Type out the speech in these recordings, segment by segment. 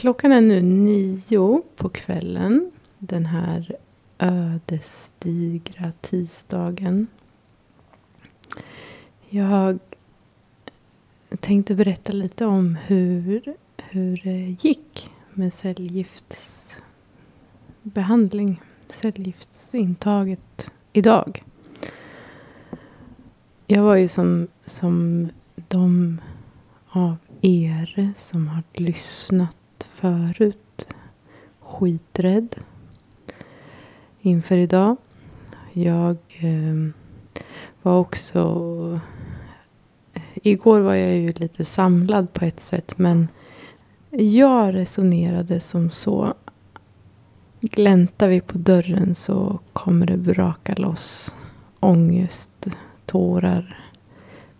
Klockan är nu nio på kvällen den här ödesdigra tisdagen. Jag tänkte berätta lite om hur, hur det gick med cellgiftsbehandling, cellgiftsintaget idag. Jag var ju som, som de av er som har lyssnat förut skiträdd inför idag. Jag eh, var också... Igår var jag ju lite samlad på ett sätt men jag resonerade som så. Gläntar vi på dörren så kommer det braka loss ångest, tårar,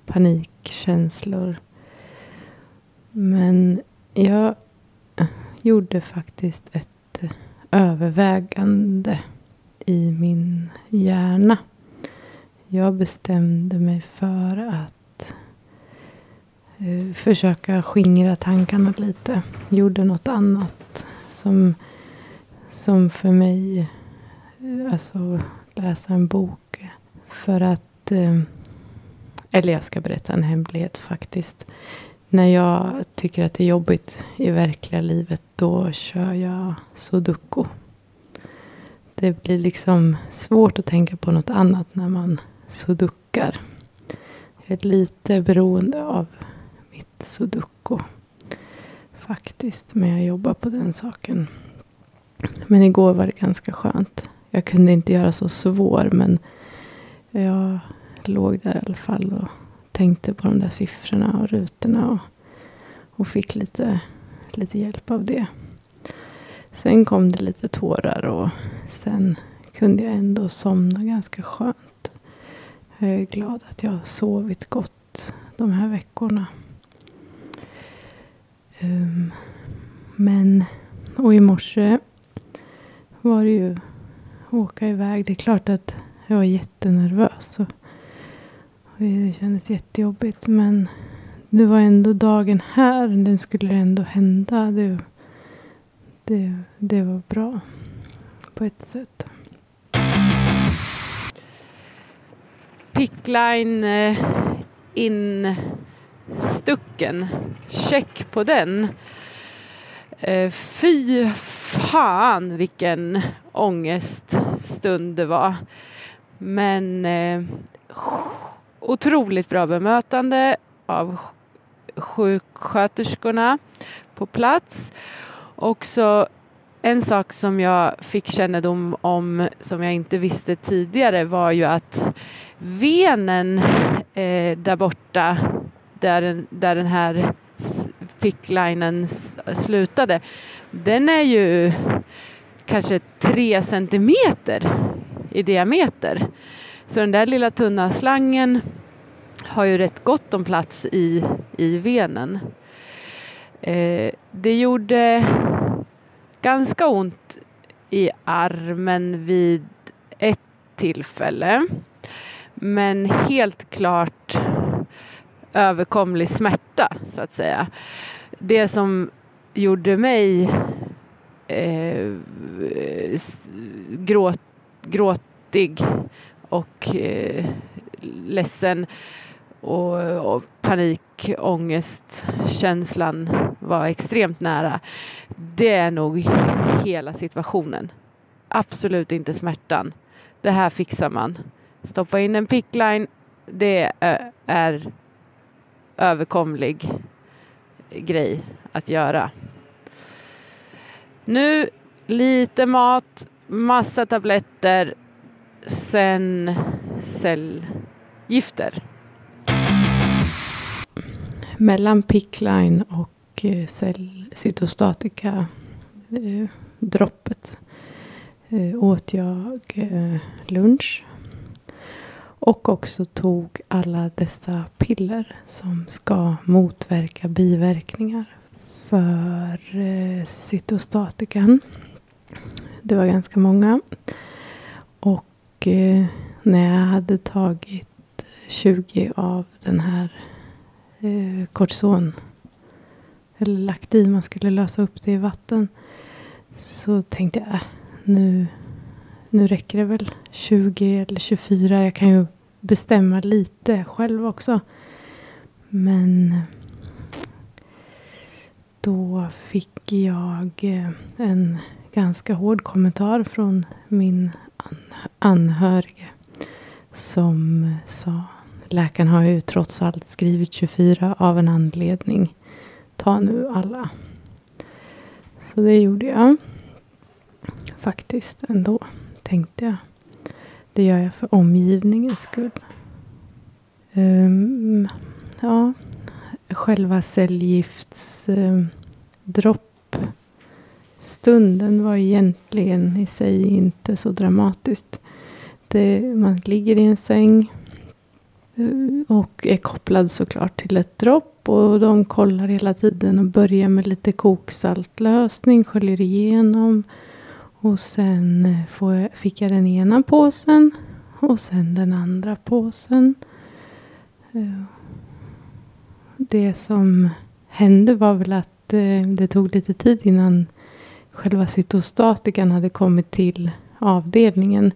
panikkänslor. Men jag gjorde faktiskt ett eh, övervägande i min hjärna. Jag bestämde mig för att eh, försöka skingra tankarna lite. Gjorde något annat som, som för mig, eh, alltså läsa en bok. För att, eh, eller jag ska berätta en hemlighet faktiskt. När jag tycker att det är jobbigt i verkliga livet, då kör jag sudoku. Det blir liksom svårt att tänka på något annat när man sudukar. Jag är lite beroende av mitt sudoku. Faktiskt, men jag jobbar på den saken. Men igår var det ganska skönt. Jag kunde inte göra så svår, men jag låg där i alla fall och tänkte på de där siffrorna och rutorna och, och fick lite, lite hjälp av det. Sen kom det lite tårar och sen kunde jag ändå somna ganska skönt. Jag är glad att jag har sovit gott de här veckorna. Um, men, och i morse var det ju åka iväg. Det är klart att jag var jättenervös. Och det kändes jättejobbigt men nu var ändå dagen här. Den skulle ändå hända. Det, det, det var bra på ett sätt. Pickline eh, instucken. Check på den. Eh, fy fan vilken ångeststund det var. Men eh, otroligt bra bemötande av sjuksköterskorna på plats. Också en sak som jag fick kännedom om som jag inte visste tidigare var ju att venen eh, där borta där den, där den här picklinen slutade den är ju kanske tre centimeter i diameter. Så den där lilla tunna slangen har ju rätt gott om plats i, i venen. Eh, det gjorde ganska ont i armen vid ett tillfälle. Men helt klart överkomlig smärta så att säga. Det som gjorde mig eh, gråt, gråtig och eh, ledsen och, och panik, ångest, känslan var extremt nära. Det är nog hela situationen. Absolut inte smärtan. Det här fixar man. Stoppa in en pickline. Det är överkomlig grej att göra. Nu lite mat, massa tabletter, sen cellgifter. Mellan pickline och eh, cytostatika eh, droppet eh, åt jag eh, lunch. Och också tog alla dessa piller som ska motverka biverkningar för eh, cytostatikan. Det var ganska många. Och eh, när jag hade tagit 20 av den här eh, kortison eller lagt i, man skulle lösa upp det i vatten. Så tänkte jag, äh, nu, nu räcker det väl 20 eller 24. Jag kan ju bestämma lite själv också. Men då fick jag eh, en ganska hård kommentar från min anhörige som sa läkaren har ju trots allt skrivit 24 av en anledning. Ta nu alla. Så det gjorde jag. Faktiskt ändå, tänkte jag. Det gör jag för omgivningens skull. Um, ja, själva cellgiftsdroppstunden um, var egentligen i sig inte så dramatiskt. Det, eh, man ligger i en säng eh, och är kopplad såklart till ett dropp och de kollar hela tiden och börjar med lite koksaltlösning, sköljer igenom och sen eh, får jag, fick jag den ena påsen och sen den andra påsen. Det som hände var väl att det tog lite tid innan själva cytostatikan hade kommit till avdelningen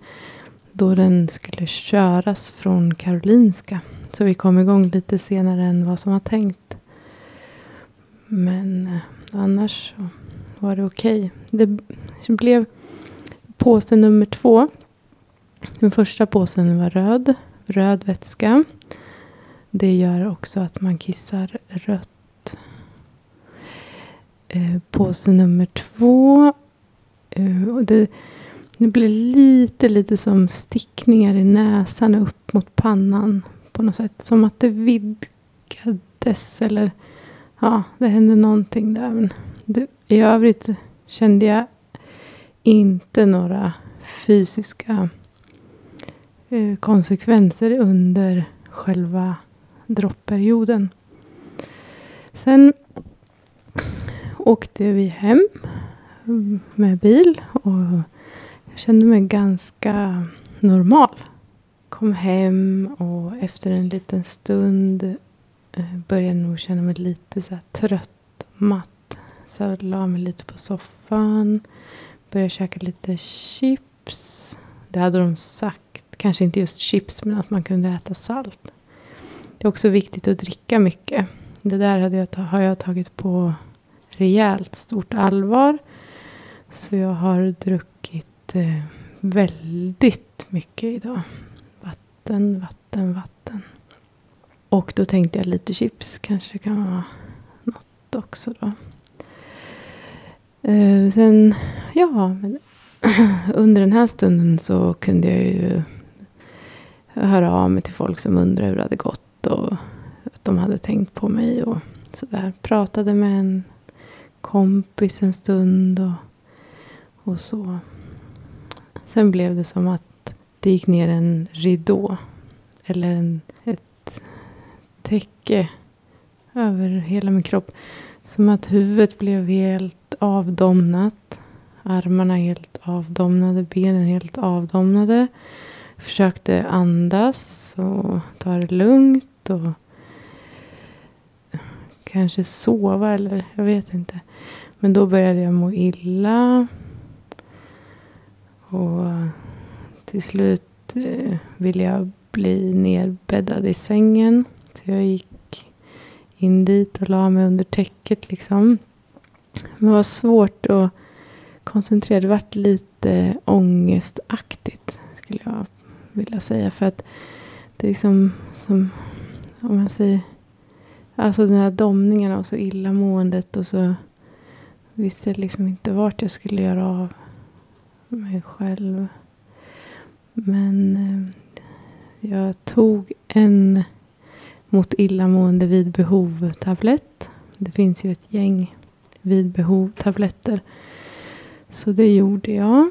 då den skulle köras från Karolinska. Så vi kom igång lite senare än vad som var tänkt. Men eh, annars var det okej. Okay. Det blev påse nummer två. Den första påsen var röd, röd vätska. Det gör också att man kissar rött. Eh, påse nummer två. Eh, det, det blir lite, lite som stickningar i näsan upp mot pannan på något sätt. Som att det vidgades eller ja, det hände någonting där. Men det, I övrigt kände jag inte några fysiska eh, konsekvenser under själva droppperioden. Sen åkte vi hem med bil och jag kände mig ganska normal. Kom hem och efter en liten stund eh, började nog känna mig lite så trött och matt. Så jag la mig lite på soffan. Började käka lite chips. Det hade de sagt. Kanske inte just chips men att man kunde äta salt. Det är också viktigt att dricka mycket. Det där hade jag, har jag tagit på rejält stort allvar. Så jag har druckit eh, väldigt mycket idag. Vatten, vatten, vatten. Och då tänkte jag lite chips kanske kan vara något också då. Eh, sen, ja, men under den här stunden så kunde jag ju höra av mig till folk som undrade hur det hade gått och att de hade tänkt på mig och sådär. Pratade med en kompis en stund och, och så. Sen blev det som att det gick ner en ridå. Eller en, ett täcke över hela min kropp. Som att huvudet blev helt avdomnat. Armarna helt avdomnade, benen helt avdomnade. Försökte andas och ta det lugnt och kanske sova eller jag vet inte. Men då började jag må illa. Och eh, till slut eh, ville jag bli nerbäddad i sängen. Så jag gick in dit och la mig under täcket liksom. Men det var svårt att koncentrera. Det vart lite ångestaktigt skulle jag vilja säga. För att det är liksom som om man säger, alltså den här domningen och så illamåendet och så visste jag liksom inte vart jag skulle göra av mig själv. Men eh, jag tog en mot illamående vid behov-tablett. Det finns ju ett gäng vid behov-tabletter. Så det gjorde jag.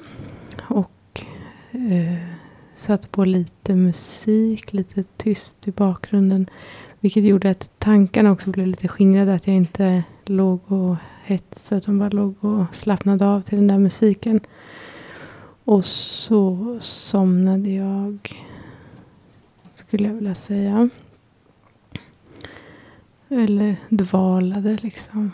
Och eh, satt på lite musik, lite tyst i bakgrunden. Vilket gjorde att tankarna också blev lite skingrade. Att jag inte låg och hetsade utan bara låg och slappnade av till den där musiken. Och så somnade jag, skulle jag vilja säga. Eller dvalade liksom.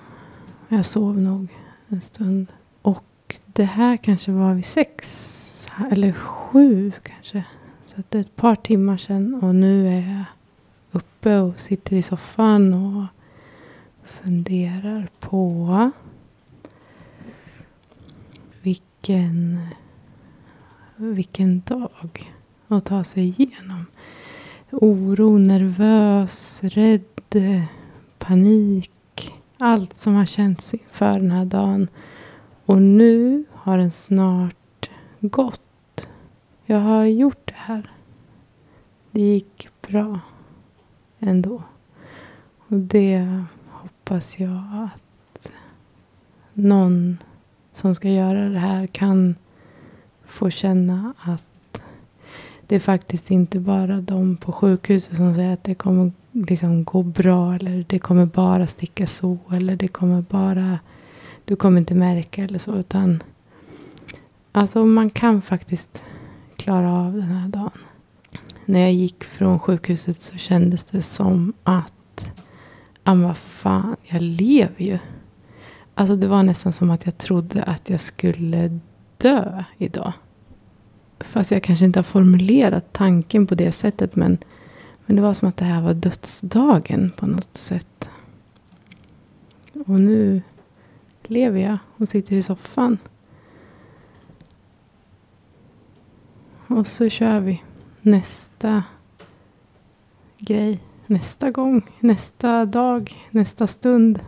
Jag sov nog en stund. Och det här kanske var vid sex eller sju kanske. Så att det är ett par timmar sedan och nu är jag uppe och sitter i soffan och funderar på vilken, vilken dag att ta sig igenom. Oro, nervös, rädd, panik. Allt som har känts inför den här dagen. Och nu har den snart gått. Jag har gjort det här. Det gick bra ändå. Och det hoppas jag att någon som ska göra det här kan få känna att det är faktiskt inte bara de på sjukhuset som säger att det kommer liksom gå bra eller det kommer bara sticka så eller det kommer bara du kommer inte märka eller så utan alltså man kan faktiskt klara av den här dagen. När jag gick från sjukhuset så kändes det som att ja men vad fan, jag lever ju. Alltså det var nästan som att jag trodde att jag skulle dö idag. Fast jag kanske inte har formulerat tanken på det sättet. Men, men det var som att det här var dödsdagen på något sätt. Och nu lever jag och sitter i soffan. Och så kör vi nästa grej. Nästa gång, nästa dag, nästa stund.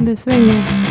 Det svänger.